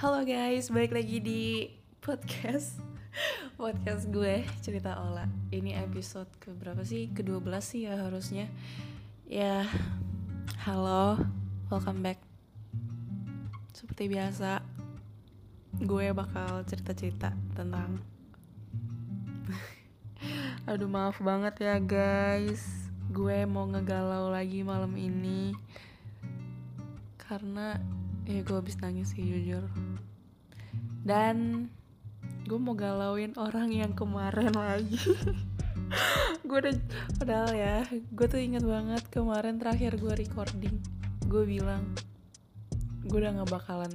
Halo guys, balik lagi di podcast podcast gue cerita Ola. Ini episode ke berapa sih? Ke-12 sih ya harusnya. Ya, halo, welcome back. Seperti biasa, gue bakal cerita-cerita tentang Aduh maaf banget ya guys. Gue mau ngegalau lagi malam ini. Karena ya gue habis nangis sih jujur dan gue mau galauin orang yang kemarin lagi. Gue udah padahal ya gue tuh inget banget kemarin terakhir gue recording. Gue bilang gue udah nggak bakalan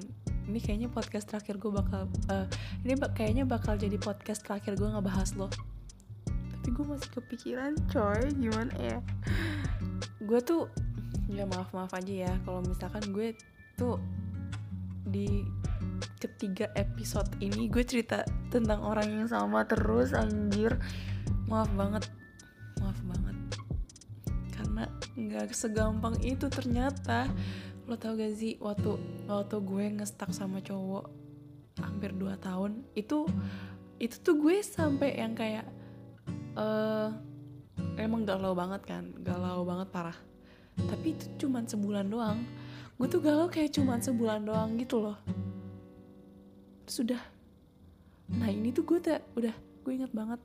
ini kayaknya podcast terakhir gue bakal uh, ini bak kayaknya bakal jadi podcast terakhir gue ngebahas lo. Tapi gue masih kepikiran coy gimana ya? Gue tuh ya maaf maaf aja ya kalau misalkan gue tuh di ketiga episode ini gue cerita tentang orang yang sama terus anjir. Maaf banget. Maaf banget. Karena nggak segampang itu ternyata. Lo tau gak sih waktu waktu gue ngestak sama cowok hampir 2 tahun itu itu tuh gue sampai yang kayak uh, emang galau banget kan? Galau banget parah. Tapi itu cuman sebulan doang. Gue tuh galau kayak cuman sebulan doang gitu loh sudah. Nah ini tuh gue tak udah gue inget banget.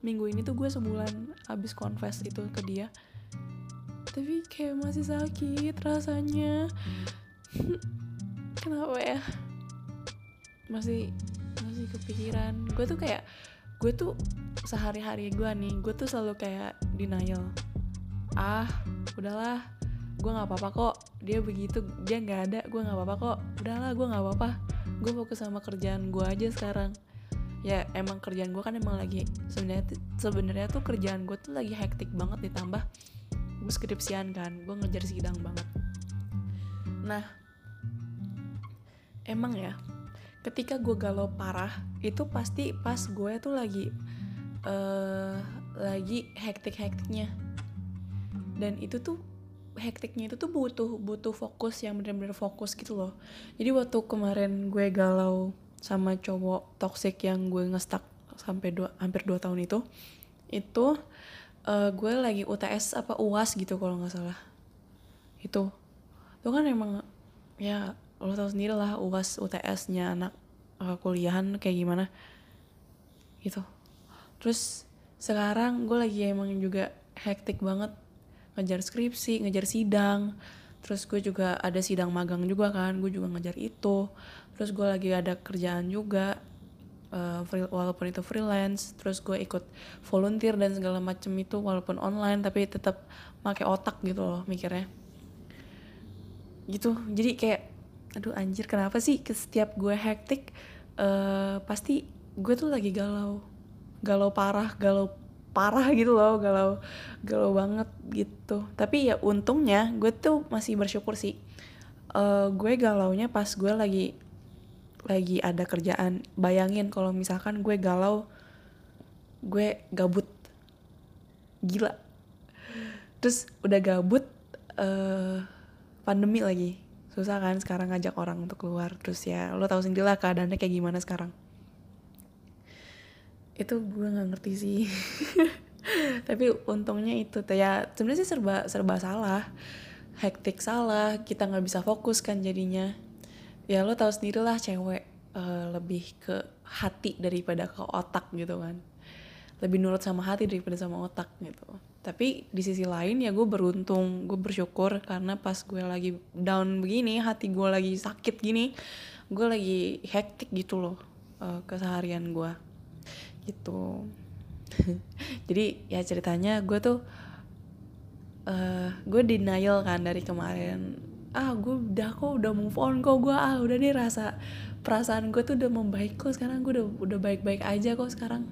Minggu ini tuh gue sebulan abis confess itu ke dia. Tapi kayak masih sakit rasanya. Kenapa ya? Masih masih kepikiran. Gue tuh kayak gue tuh sehari-hari gue nih gue tuh selalu kayak denial. Ah udahlah. Gue nggak apa-apa kok. Dia begitu dia nggak ada gue nggak apa-apa kok. Udahlah gue nggak apa-apa gue fokus sama kerjaan gue aja sekarang. Ya emang kerjaan gue kan emang lagi sebenarnya sebenarnya tuh kerjaan gue tuh lagi hektik banget ditambah gue skripsian kan. Gue ngejar sidang banget. Nah emang ya ketika gue galau parah itu pasti pas gue tuh lagi uh, lagi hektik-hektiknya. Dan itu tuh hektiknya itu tuh butuh butuh fokus yang benar-benar fokus gitu loh. Jadi waktu kemarin gue galau sama cowok toxic yang gue ngestak sampai dua hampir dua tahun itu itu uh, gue lagi UTS apa uas gitu kalau nggak salah. Itu. Itu kan emang ya lo tau sendiri lah uas UTS-nya anak uh, kuliahan kayak gimana. Gitu. Terus sekarang gue lagi emang juga hektik banget ngejar skripsi ngejar sidang. Terus gue juga ada sidang magang juga kan gue juga ngejar itu. Terus gue lagi ada kerjaan juga uh, free, walaupun itu freelance. Terus gue ikut volunteer dan segala macem itu walaupun online tapi tetap pakai otak gitu loh mikirnya. Gitu jadi kayak aduh anjir kenapa sih setiap gue hektik uh, pasti gue tuh lagi galau. Galau parah galau parah gitu loh galau galau banget gitu. Tapi ya untungnya gue tuh masih bersyukur sih. Uh, gue galaunya pas gue lagi lagi ada kerjaan. Bayangin kalau misalkan gue galau gue gabut. Gila. Terus udah gabut uh, pandemi lagi. Susah kan sekarang ngajak orang untuk keluar. Terus ya lo tau sendiri lah keadaannya kayak gimana sekarang itu gue nggak ngerti sih. Tapi untungnya itu ya sebenarnya sih serba serba salah. Hektik salah kita nggak bisa fokus kan jadinya. Ya lo tahu sendiri lah cewek uh, lebih ke hati daripada ke otak gitu kan. Lebih nurut sama hati daripada sama otak gitu. Tapi di sisi lain ya gue beruntung gue bersyukur karena pas gue lagi down begini hati gue lagi sakit gini gue lagi hektik gitu loh uh, keseharian gue gitu. Jadi ya ceritanya gue tuh uh, gue denial kan dari kemarin. Ah gue udah kok udah move on kok gue ah udah deh rasa perasaan gue tuh udah membaik kok sekarang. Gue udah udah baik baik aja kok sekarang.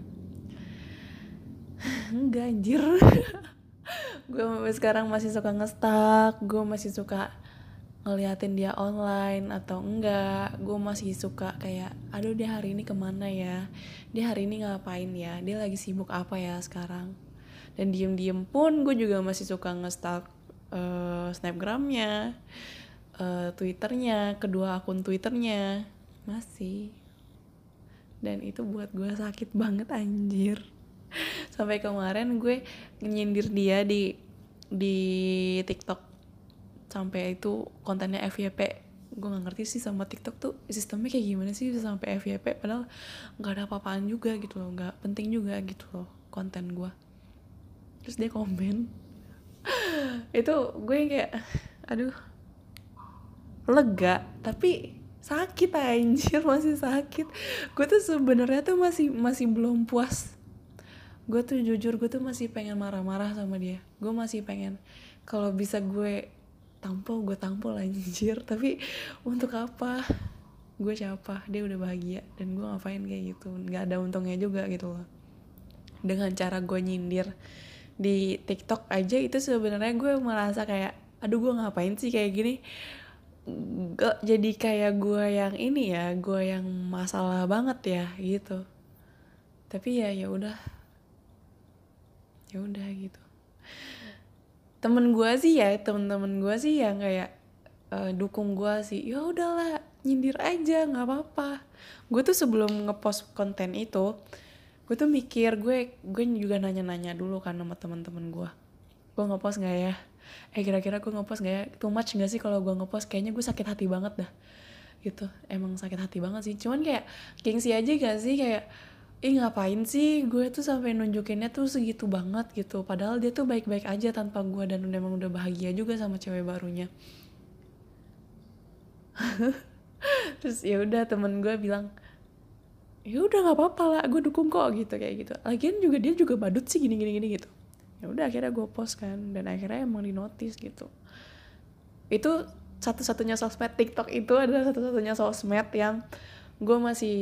Enggak anjir. Gue sekarang masih suka ngestak gue masih suka ngeliatin dia online atau enggak. Gue masih suka kayak aduh dia hari ini ke mana ya? Dia hari ini ngapain ya? Dia lagi sibuk apa ya sekarang? Dan diem-diem pun gue juga masih suka ngestalk uh, snapgramnya uh, twitternya kedua akun twitternya. Masih. Dan itu buat gue sakit banget anjir. Sampai kemarin gue nyindir dia di di TikTok sampai itu kontennya FYP gue nggak ngerti sih sama TikTok tuh sistemnya kayak gimana sih bisa sampai FYP padahal nggak ada apa-apaan juga gitu loh nggak penting juga gitu loh konten gue terus dia komen. Itu gue kayak aduh lega tapi sakit anjir masih sakit. Gue tuh sebenarnya tuh masih masih belum puas. Gue tuh jujur gue tuh masih pengen marah-marah sama dia. Gue masih pengen kalau bisa gue tampol gue tampol anjir. Tapi untuk apa? Gue siapa? Dia udah bahagia dan gue ngapain kayak gitu? Nggak ada untungnya juga gitu loh. Dengan cara gue nyindir di TikTok aja itu sebenarnya gue merasa kayak aduh gue ngapain sih kayak gini? Gak jadi kayak gue yang ini ya gue yang masalah banget ya gitu. Tapi ya ya udah. Ya udah gitu temen gue sih ya temen-temen gue sih yang kayak uh, dukung gue sih ya udahlah nyindir aja nggak apa-apa. Gue tuh sebelum ngepost konten itu gue tuh mikir gue gue juga nanya-nanya dulu kan sama temen-temen gue gue ngepost nggak ya? Eh kira-kira gue ngepost nggak ya? Too much nggak sih kalau gue ngepost? Kayaknya gue sakit hati banget dah. Gitu emang sakit hati banget sih cuman kayak gengsi aja gak sih? Kayak ih ngapain sih? Gue tuh sampai nunjukinnya tuh segitu banget gitu. Padahal dia tuh baik-baik aja tanpa gue dan emang udah bahagia juga sama cewek barunya. Terus ya udah temen gue bilang ya udah nggak apa-apa lah gue dukung kok gitu kayak gitu. Lagian juga dia juga badut sih gini gini gini gitu. Ya udah akhirnya gue post kan dan akhirnya emang di notice gitu. Itu satu-satunya sosmed TikTok itu adalah satu-satunya sosmed yang gue masih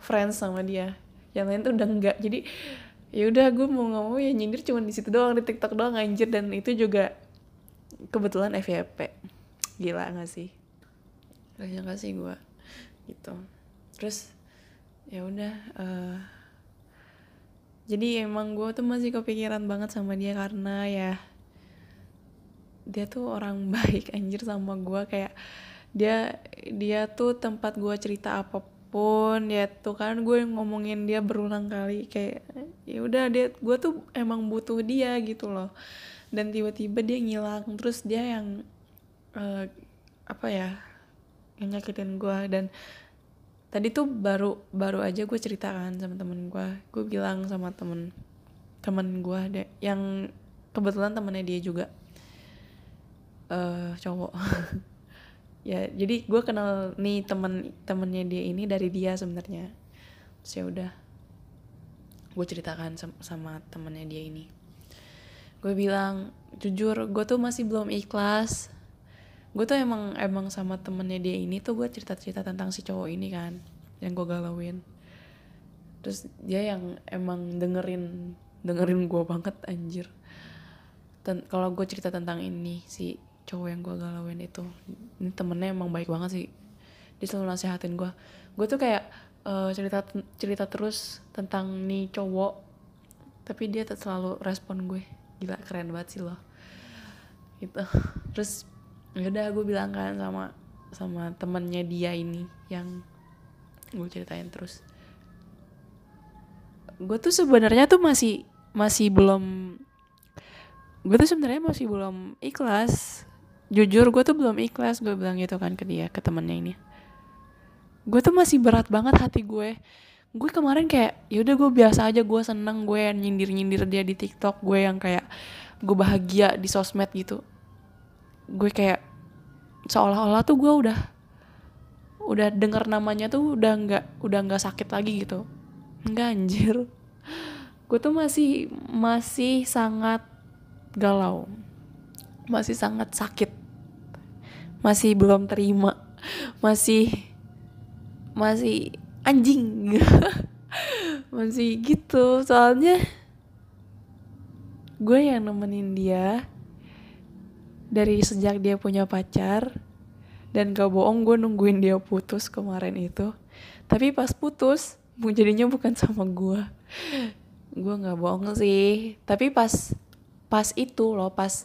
friends sama dia yang lain tuh udah enggak jadi ya udah gue mau mau ya nyindir cuma di situ doang di TikTok doang anjir. Dan itu juga kebetulan FYP gila gak sih? Gak nyangka sih gue gitu. Terus ya udah uh, jadi emang gue tuh masih kepikiran banget sama dia karena ya dia tuh orang baik anjir sama gue kayak dia dia tuh tempat gue cerita pun ya tuh kan gue ngomongin dia berulang kali kayak ya udah dia gue tuh emang butuh dia gitu loh. Dan tiba-tiba dia ngilang terus dia yang uh, apa ya yang nyakitin gue dan tadi tuh baru baru aja gue ceritakan sama temen gue gue bilang sama temen temen gue deh yang kebetulan temennya dia juga. Uh, cowok ya jadi gue kenal nih temen temennya dia ini dari dia sebenarnya. Terus ya udah gue ceritakan sama, sama temennya dia ini. Gue bilang jujur gue tuh masih belum ikhlas. Gue tuh emang emang sama temennya dia ini tuh gue cerita cerita tentang si cowok ini kan yang gue galauin. Terus dia yang emang dengerin dengerin gue banget anjir. Kalau gue cerita tentang ini si cowok yang gue galauin itu. Ini temennya emang baik banget sih. Dia selalu nasihatin gue gue tuh kayak uh, cerita cerita terus tentang nih cowok tapi dia selalu respon gue. Gila keren banget sih loh gitu. Terus yaudah gue bilang kan sama sama temennya dia ini yang gue ceritain terus. Gue tuh sebenarnya tuh masih masih belum gue tuh sebenarnya masih belum ikhlas jujur gue tuh belum ikhlas gue bilang gitu kan ke dia ke temennya ini. Gue tuh masih berat banget hati gue gue kemarin kayak yaudah gue biasa aja gue seneng gue nyindir nyindir dia di tiktok gue yang kayak gue bahagia di sosmed gitu. Gue kayak seolah-olah tuh gue udah udah denger namanya tuh udah nggak udah nggak sakit lagi gitu. Nggak anjir. Gue tuh masih masih sangat galau. Masih sangat sakit masih belum terima. Masih masih anjing. Masih gitu. Soalnya gue yang nemenin dia dari sejak dia punya pacar. Dan gak bohong gue nungguin dia putus kemarin itu. Tapi pas putus jadinya bukan sama gue. Gue nggak bohong sih. Tapi pas pas itu loh pas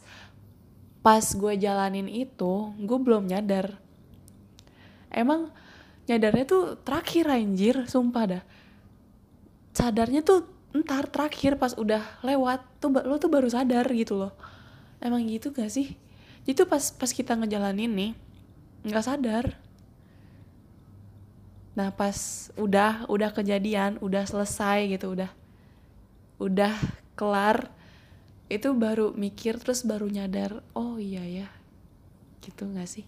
pas gue jalanin itu gue belum nyadar. Emang nyadarnya tuh terakhir anjir sumpah dah. Sadarnya tuh ntar terakhir pas udah lewat tuh lo tuh baru sadar gitu loh. Emang gitu gak sih? Itu pas pas kita ngejalanin nih nggak sadar. Nah pas udah udah kejadian udah selesai gitu udah udah kelar itu baru mikir terus baru nyadar oh iya ya. Gitu gak sih?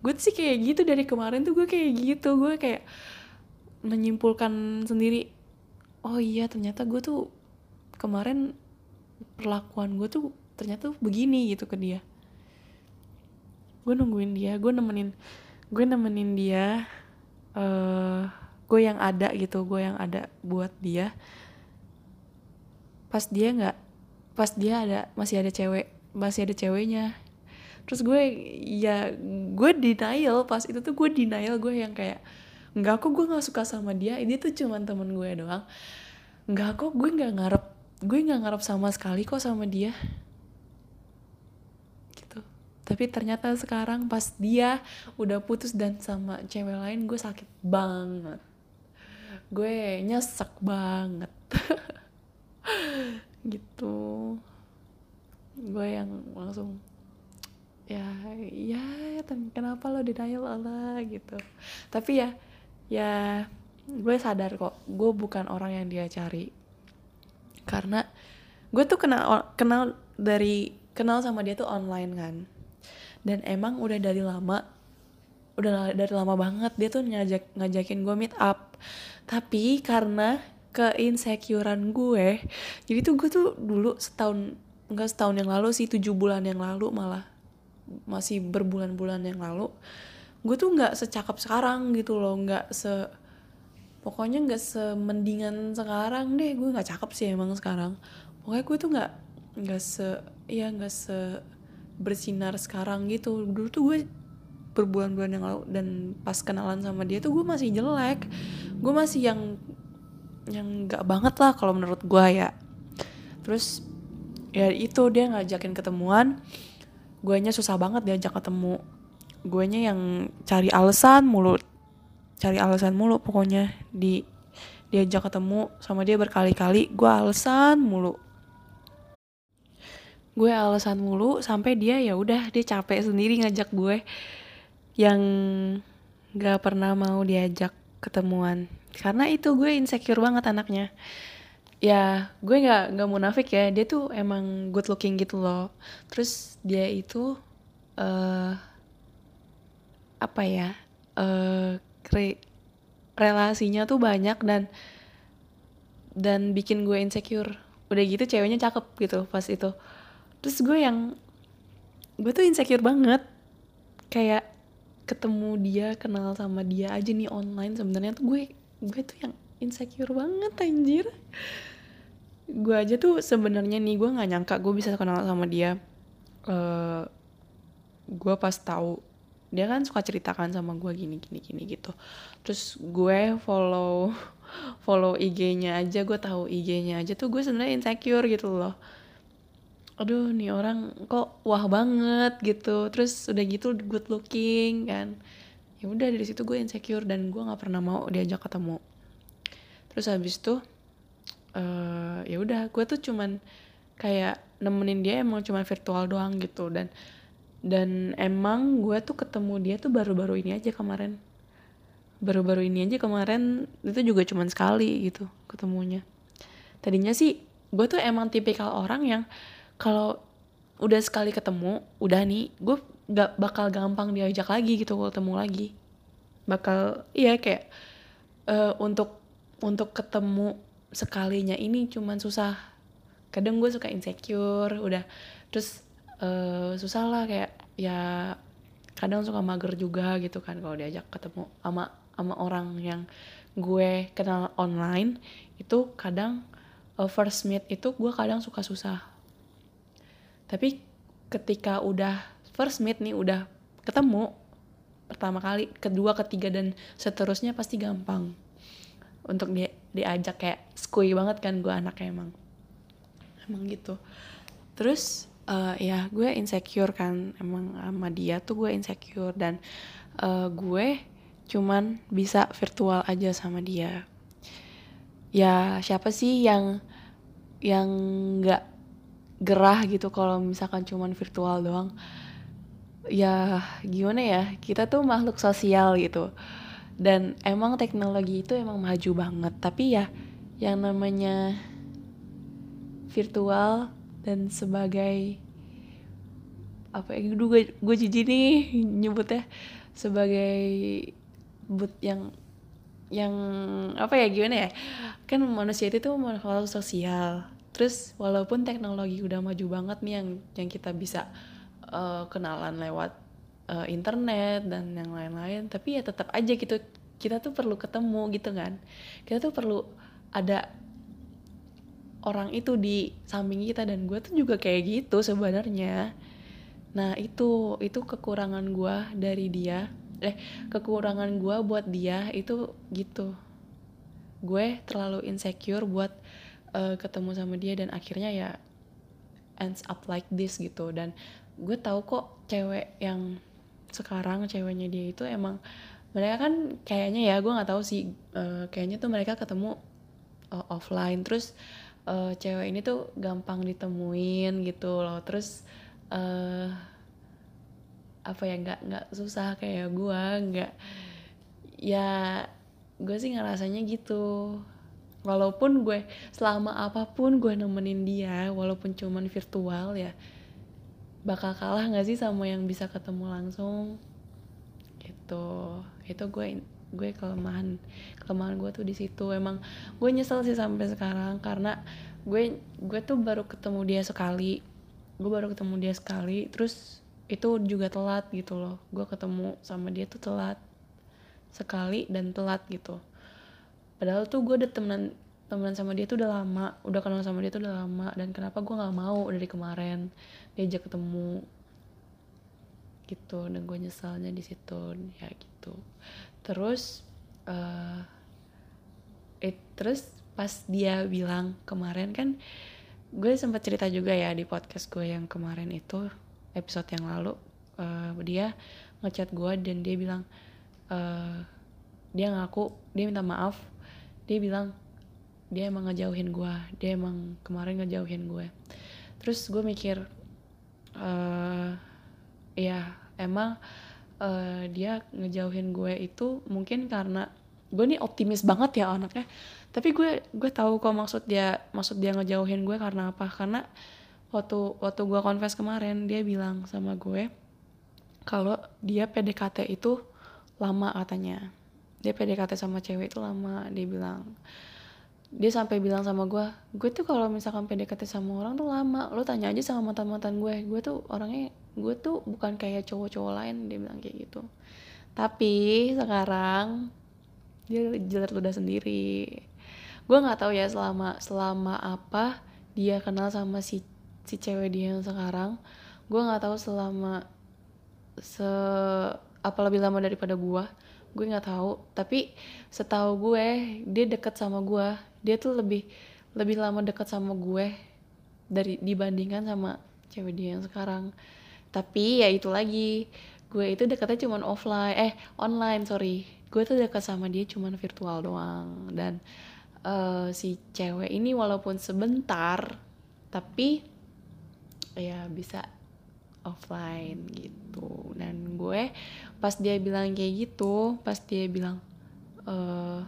Gue sih kayak gitu dari kemarin tuh gue kayak gitu. Gue kayak menyimpulkan sendiri oh iya ternyata gue tuh kemarin perlakuan gue tuh ternyata begini gitu ke dia. Gue nungguin dia gue nemenin gue nemenin dia uh, gue yang ada gitu gue yang ada buat dia. Pas dia nggak pas dia ada masih ada cewek masih ada ceweknya. Terus gue ya gue denial pas itu tuh gue denial gue yang kayak nggak kok gue nggak suka sama dia ini tuh cuma temen gue doang. Nggak kok gue nggak ngarep gue nggak ngarep sama sekali kok sama dia. Gitu. Tapi ternyata sekarang pas dia udah putus dan sama cewek lain gue sakit banget. Gue nyesek banget gitu. Gue yang langsung ya ya kenapa lo denial Allah? gitu. Tapi ya ya gue sadar kok gue bukan orang yang dia cari. Karena gue tuh kenal kenal dari kenal sama dia tuh online kan. Dan emang udah dari lama udah dari lama banget dia tuh ngajak ngajakin gue meet up. Tapi karena keinsecurean gue. Jadi tuh gue tuh dulu setahun enggak setahun yang lalu sih tujuh bulan yang lalu malah masih berbulan-bulan yang lalu gue tuh nggak secakap sekarang gitu loh nggak se pokoknya nggak semendingan sekarang deh gue nggak cakep sih emang sekarang. Pokoknya gue tuh nggak nggak se ya nggak se bersinar sekarang gitu. Dulu tuh gue berbulan-bulan yang lalu dan pas kenalan sama dia tuh gue masih jelek. Gue masih yang yang nggak banget lah kalau menurut gue ya. Terus ya itu dia ngajakin ketemuan. Guanya susah banget diajak ketemu. Guanya yang cari alasan mulu cari alasan mulu pokoknya di diajak ketemu sama dia berkali-kali. Gue alasan mulu. Gue alasan mulu sampai dia ya udah dia capek sendiri ngajak gue. Yang gak pernah mau diajak ketemuan. Karena itu gue insecure banget anaknya. Ya gue nggak nggak munafik ya. Dia tuh emang good looking gitu loh. Terus dia itu uh, apa ya uh, re relasinya tuh banyak dan dan bikin gue insecure. Udah gitu ceweknya cakep gitu pas itu. Terus gue yang gue tuh insecure banget. Kayak ketemu dia kenal sama dia aja nih online sebenarnya tuh gue gue tuh yang insecure banget anjir. Gue aja tuh sebenarnya nih gue nggak nyangka gue bisa kenal sama dia. Uh, gue pas tahu dia kan suka ceritakan sama gue gini gini gini gitu. Terus gue follow follow IG-nya aja gue tahu IG-nya aja tuh gue sebenarnya insecure gitu loh aduh nih orang kok wah banget gitu. Terus udah gitu good looking kan. Ya udah dari situ gue insecure dan gue nggak pernah mau diajak ketemu. Terus habis tuh uh, ya udah gue tuh cuman kayak nemenin dia emang cuma virtual doang gitu. Dan dan emang gue tuh ketemu dia tuh baru-baru ini aja kemarin. Baru-baru ini aja kemarin itu juga cuman sekali gitu ketemunya. Tadinya sih gue tuh emang tipikal orang yang kalau udah sekali ketemu udah nih gue gak bakal gampang diajak lagi gitu ketemu lagi. Bakal iya kayak uh, untuk untuk ketemu sekalinya ini cuman susah. Kadang gue suka insecure udah. Terus uh, susah lah kayak ya kadang suka mager juga gitu kan kalau diajak ketemu sama sama orang yang gue kenal online. Itu kadang uh, first meet itu gue kadang suka susah tapi ketika udah first meet nih udah ketemu pertama kali kedua ketiga dan seterusnya pasti gampang untuk dia diajak kayak skui banget kan gue anaknya emang. Emang gitu. Terus uh, ya gue insecure kan emang sama dia tuh gue insecure dan uh, gue cuman bisa virtual aja sama dia. Ya siapa sih yang yang nggak gerah gitu kalau misalkan cuman virtual doang. Ya gimana ya kita tuh makhluk sosial gitu. Dan emang teknologi itu emang maju banget. Tapi ya yang namanya virtual dan sebagai apa ya gue gue jijik nih nyebutnya sebagai but yang yang apa ya gimana ya? Kan manusia itu tuh makhluk sosial terus walaupun teknologi udah maju banget nih yang yang kita bisa uh, kenalan lewat uh, internet dan yang lain-lain tapi ya tetap aja gitu kita tuh perlu ketemu gitu kan. Kita tuh perlu ada orang itu di samping kita dan gue tuh juga kayak gitu sebenarnya. Nah itu itu kekurangan gue dari dia. Eh kekurangan gue buat dia itu gitu. Gue terlalu insecure buat uh, ketemu sama dia dan akhirnya ya ends up like this gitu. Dan gue tahu kok cewek yang sekarang ceweknya dia itu emang mereka kan kayaknya ya gue nggak tahu sih uh, kayaknya tuh mereka ketemu uh, offline. Terus uh, cewek ini tuh gampang ditemuin gitu loh. Terus uh, apa ya nggak nggak susah kayak gue nggak ya gue sih ngerasanya gitu walaupun gue selama apa pun gue nemenin dia walaupun cuman virtual ya bakal kalah nggak sih sama yang bisa ketemu langsung? Gitu. Itu gue gue kelemahan kelemahan gue tuh di situ. Emang gue nyesel sih sampai sekarang karena gue gue tuh baru ketemu dia sekali. Gue baru ketemu dia sekali terus itu juga telat gitu loh. Gue ketemu sama dia tuh telat sekali dan telat gitu padahal tuh gue udah temenan temenan sama dia tuh udah lama udah kenal sama dia tuh udah lama dan kenapa gue nggak mau dari kemarin diajak ketemu. Gitu dan gue nyesalnya di situ ya gitu. Terus uh, it, terus pas dia bilang kemarin kan gue sempat cerita juga ya di podcast gue yang kemarin itu episode yang lalu uh, dia ngechat gue dan dia bilang uh, dia ngaku dia minta maaf dia bilang dia emang ngejauhin gue dia emang kemarin ngejauhin gue terus gue mikir uh, ya emang uh, dia ngejauhin gue itu mungkin karena gue nih optimis banget ya anaknya. Tapi gue gue tahu kok maksud dia maksud dia ngejauhin gue karena apa? Karena waktu waktu gue confess kemarin dia bilang sama gue kalau dia PDKT itu lama katanya dia PDKT sama cewek itu lama dia bilang. Dia sampai bilang sama gue gue tuh kalau misalkan PDKT sama orang tuh lama. Lo tanya aja sama mantan mantan gue gue tuh orangnya gue tuh bukan kayak cowok-cowok lain dia bilang kayak gitu. Tapi sekarang dia jelas udah sendiri. Gue nggak tahu ya selama selama apa dia kenal sama si si cewek dia yang sekarang. Gue nggak tahu selama se apa lebih lama daripada gue gue nggak tahu. Tapi setahu gue dia deket sama gue. Dia tuh lebih lebih lama deket sama gue dari dibandingkan sama cewek dia yang sekarang. Tapi ya itu lagi. Gue itu deketnya cuma offline eh online sorry. Gue tuh deket sama dia cuma virtual doang. Dan uh, si cewek ini walaupun sebentar tapi ya bisa offline gitu. Dan gue pas dia bilang kayak gitu pas dia bilang uh,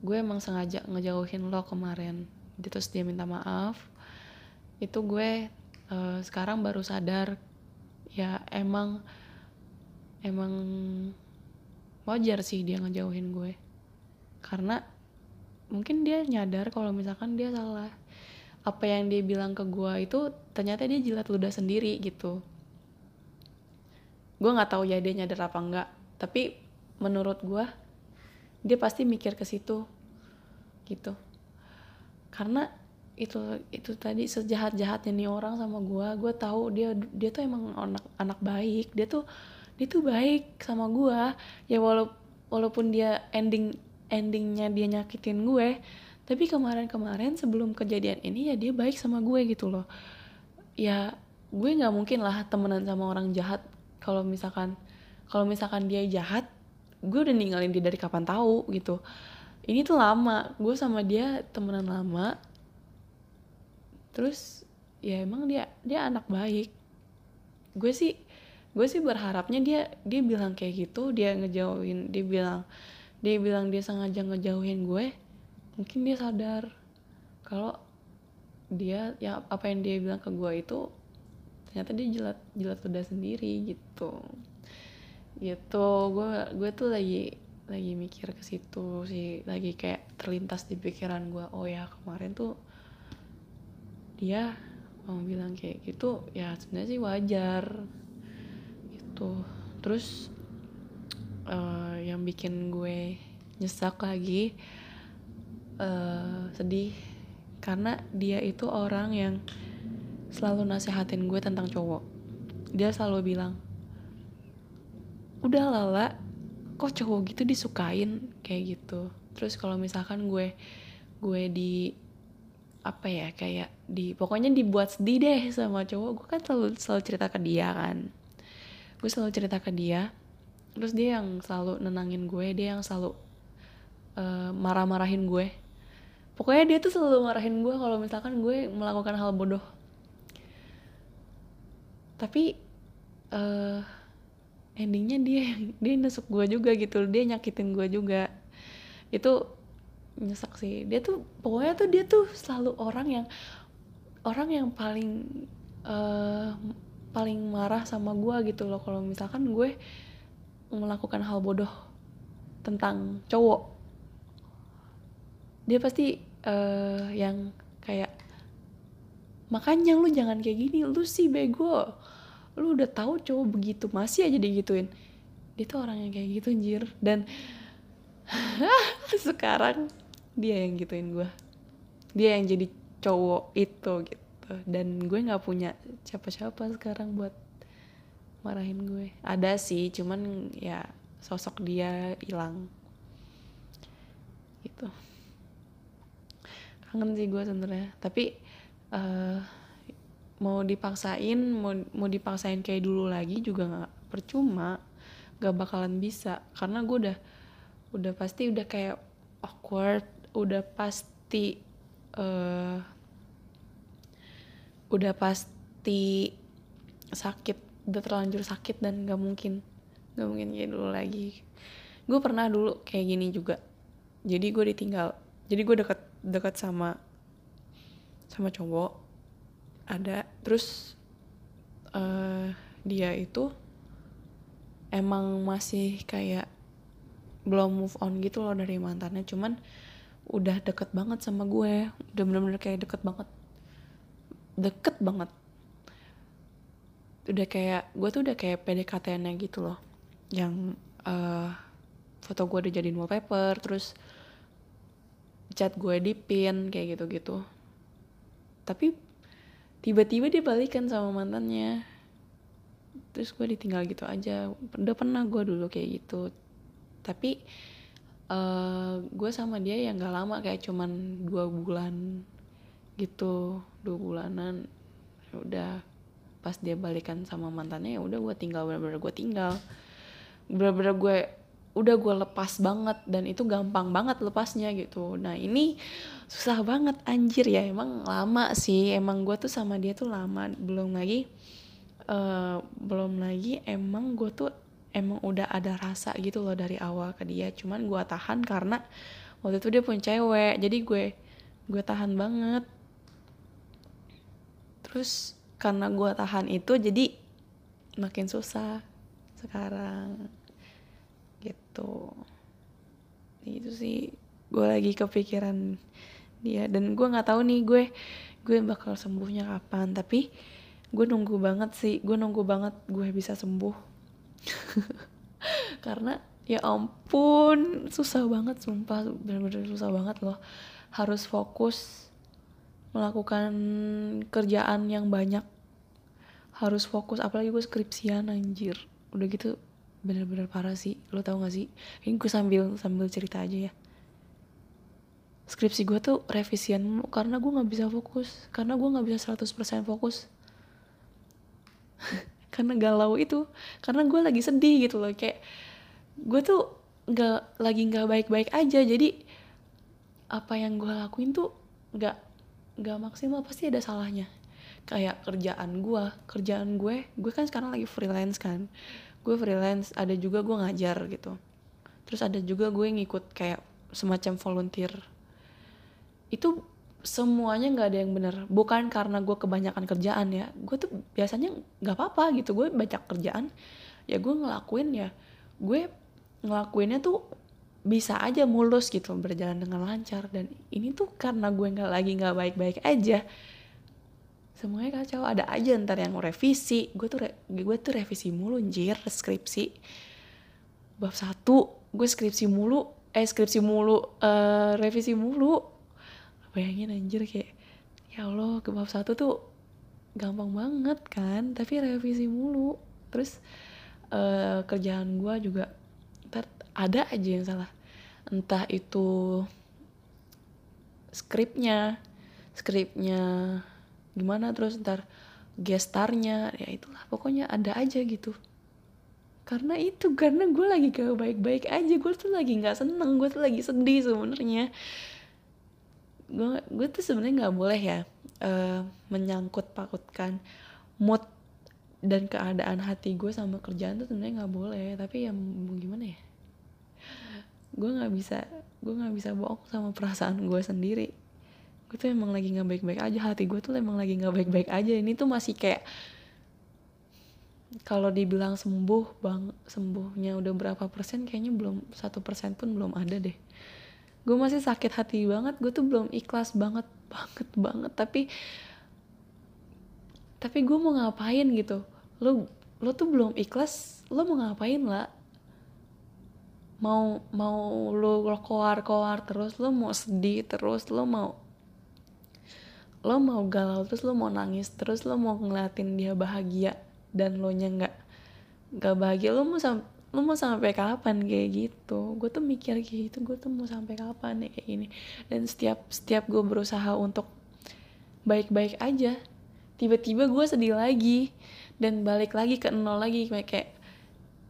gue emang sengaja ngejauhin lo kemarin. Terus dia minta maaf. Itu gue uh, sekarang baru sadar ya emang emang wajar sih dia ngejauhin gue. Karena mungkin dia nyadar kalau misalkan dia salah apa yang dia bilang ke gue itu ternyata dia jilat ludah sendiri gitu. Gue nggak tahu ya dia nyadar apa enggak tapi menurut gue dia pasti mikir ke situ gitu. Karena itu itu tadi sejahat jahatnya nih orang sama gue gue tahu dia dia tuh emang anak anak baik. Dia tuh dia tuh baik sama gue ya walau walaupun dia ending endingnya dia nyakitin gue tapi kemarin-kemarin sebelum kejadian ini ya dia baik sama gue gitu loh. Ya gue nggak mungkin lah temenan sama orang jahat. Kalau misalkan kalau misalkan dia jahat gue udah ninggalin dia dari kapan tahu gitu. Ini tuh lama gue sama dia temenan lama. Terus ya emang dia dia anak baik. Gue sih gue sih berharapnya dia dia bilang kayak gitu dia ngejauhin dia bilang dia bilang dia sengaja ngejauhin gue mungkin dia sadar kalau dia ya apa yang dia bilang ke gue itu ternyata dia jelat jelat udah sendiri gitu. Gitu. Gue gue tuh lagi lagi mikir ke situ sih. Lagi kayak terlintas di pikiran gue oh ya kemarin tuh dia mau bilang kayak gitu ya sebenarnya sih wajar. Gitu. Terus uh, yang bikin gue nyesek lagi uh, sedih karena dia itu orang yang selalu nasehatin gue tentang cowok. Dia selalu bilang udah lala kok cowok gitu disukain? Kayak gitu. Terus kalau misalkan gue gue di apa ya kayak di pokoknya dibuat sedih deh sama cowok gue kan selalu selalu cerita ke dia kan. Gue selalu cerita ke dia. Terus dia yang selalu nenangin gue dia yang selalu uh, marah-marahin gue pokoknya dia tuh selalu marahin gue kalau misalkan gue melakukan hal bodoh. Tapi uh, endingnya dia dia nusuk gue juga gitu dia nyakitin gue juga. Itu nyesek sih. Dia tuh pokoknya tuh dia tuh selalu orang yang orang yang paling uh, paling marah sama gue gitu loh kalau misalkan gue melakukan hal bodoh tentang cowok. Dia pasti uh, yang kayak makanya lu jangan kayak gini lu sih bego. Lu udah tahu cowok begitu masih aja digituin. Dia tuh orang yang kayak gitu anjir. Dan sekarang dia yang gituin gue dia yang jadi cowok itu gitu. Dan gue nggak punya siapa-siapa sekarang buat marahin gue. Ada sih cuman ya sosok dia hilang. Gitu kangen sih gue sebenarnya. Tapi uh, mau dipaksain mau mau dipaksain kayak dulu lagi juga nggak percuma gak bakalan bisa. Karena gue udah udah pasti udah kayak awkward udah pasti uh, udah pasti sakit udah terlanjur sakit dan gak mungkin gak mungkin kayak dulu lagi. Gue pernah dulu kayak gini juga. Jadi gue ditinggal jadi gue deket deket sama sama cowok ada. Terus uh, dia itu emang masih kayak belum move on gitu loh dari mantannya. Cuman udah deket banget sama gue. Udah bener-bener kayak deket banget. Deket banget. Udah kayak gue tuh udah kayak PDKT-nya gitu loh. Yang uh, foto gue dijadiin wallpaper terus chat gue di pin kayak gitu-gitu. Tapi tiba-tiba dia balikan sama mantannya. Terus gue ditinggal gitu aja. Udah pernah gue dulu kayak gitu. Tapi uh, gue sama dia yang gak lama kayak cuman dua bulan gitu. Dua bulanan. Ya udah pas dia balikan sama mantannya ya udah gue tinggal bener-bener gue tinggal. Bener-bener gue udah gue lepas banget dan itu gampang banget lepasnya gitu. Nah ini susah banget anjir ya. Emang lama sih. Emang gue tuh sama dia tuh lama. Belum lagi uh, belum lagi emang gue tuh emang udah ada rasa gitu loh dari awal ke dia. Cuman gue tahan karena waktu itu dia punya cewek. Jadi gue gue tahan banget. Terus karena gue tahan itu jadi makin susah sekarang gitu. Itu sih gue lagi kepikiran dia. Dan gue nggak tahu nih gue gue bakal sembuhnya kapan. Tapi gue nunggu banget sih gue nunggu banget gue bisa sembuh. Karena ya ampun susah banget sumpah. Bener-bener susah banget loh. Harus fokus melakukan kerjaan yang banyak. Harus fokus apalagi gue skripsian anjir. Udah gitu bener-bener parah sih. Lo tau gak sih? Ini gue sambil sambil cerita aja ya. Skripsi gue tuh revisian karena gue nggak bisa fokus. Karena gue nggak bisa 100% fokus. Karena galau itu. Karena gue lagi sedih gitu loh. Kayak gue tuh nggak lagi nggak baik-baik aja. Jadi apa yang gue lakuin tuh nggak nggak maksimal. Pasti ada salahnya. Kayak kerjaan gue kerjaan gue. Gue kan sekarang lagi freelance kan gue freelance ada juga gue ngajar gitu. Terus ada juga gue ngikut kayak semacam volunteer. Itu semuanya nggak ada yang bener bukan karena gue kebanyakan kerjaan ya. Gue tuh biasanya nggak apa-apa gitu. Gue banyak kerjaan. Ya gue ngelakuin ya. Gue ngelakuinnya tuh bisa aja mulus gitu. Berjalan dengan lancar. Dan ini tuh karena gue nggak lagi nggak baik-baik aja semuanya kacau. Ada aja ntar yang revisi. Gue tuh re, gue tuh revisi mulu anjir skripsi. Bab satu gue skripsi mulu eh skripsi mulu uh, revisi mulu. Bayangin anjir kayak ya Allah ke bab satu tuh gampang banget kan tapi revisi mulu. Terus uh, kerjaan gue juga ntar ada aja yang salah. Entah itu skripnya skripnya gimana terus ntar gestarnya ya itulah pokoknya ada aja gitu. Karena itu karena gue lagi gak baik-baik aja gue tuh lagi nggak seneng gue tuh lagi sedih sebenarnya. Gue tuh sebenarnya nggak boleh ya uh, menyangkut pakutkan mood dan keadaan hati gue sama kerjaan tuh sebenarnya nggak boleh. Tapi ya mau gimana ya? Gue nggak bisa gue nggak bisa bohong sama perasaan gue sendiri gue tuh emang lagi nggak baik-baik aja. Hati gue tuh emang lagi nggak baik-baik aja. Ini tuh masih kayak kalau dibilang sembuh bang sembuhnya udah berapa persen kayaknya belum satu persen pun belum ada deh. Gue masih sakit hati banget. Gue tuh belum ikhlas banget banget banget. Tapi tapi gue mau ngapain gitu? Lo lo tuh belum ikhlas lo mau ngapain lah mau mau lo koar koar terus lo mau sedih terus lo mau lo mau galau terus lo mau nangis terus lo mau ngeliatin dia bahagia dan lo nya nggak nggak bahagia lo mau sam lo mau sampai kapan kayak gitu. Gue tuh mikir kayak gitu gue tuh mau sampai kapan nih kayak gini. Dan setiap setiap gue berusaha untuk baik-baik aja tiba-tiba gue sedih lagi dan balik lagi ke nol lagi kayak kayak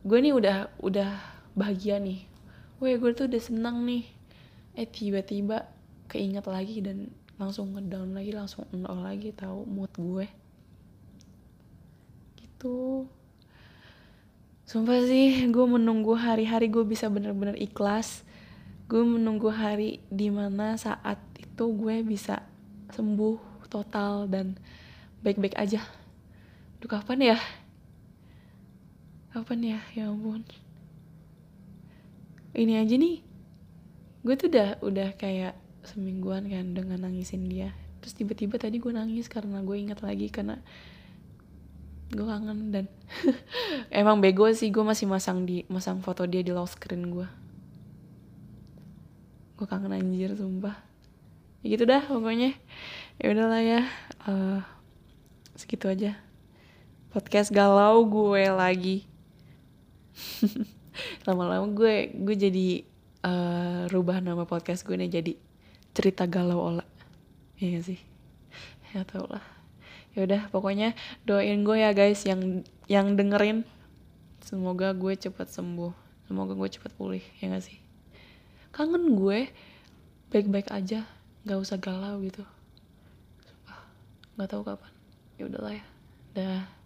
gue nih udah udah bahagia nih. Weh gue tuh udah senang nih. Eh tiba-tiba keinget lagi dan langsung ngedown lagi langsung nol lagi tahu mood gue. Gitu. Sumpah sih gue menunggu hari-hari gue bisa bener-bener ikhlas. Gue menunggu hari di mana saat itu gue bisa sembuh total dan baik-baik aja. Duh kapan ya? Kapan ya? Ya ampun. Ini aja nih. Gue tuh udah udah kayak semingguan kan dengan nangisin dia. Terus tiba-tiba tadi gue nangis karena gue ingat lagi karena gue kangen dan emang bego sih gue masih masang di masang foto dia di lock screen gue gue kangen anjir sumpah. Ya gitu dah pokoknya. Ya udahlah ya uh, segitu aja. Podcast galau gue lagi. Lama-lama gue gue jadi uh, rubah nama podcast gue nih jadi cerita galau olah iya sih. Ya tau lah ya udah pokoknya doain gue ya guys yang yang dengerin. Semoga gue cepat sembuh. Semoga gue cepat pulih ya gak sih? Kangen gue. Baik-baik aja. Nggak usah galau gitu. Nggak tahu kapan. Ya udahlah ya. Dah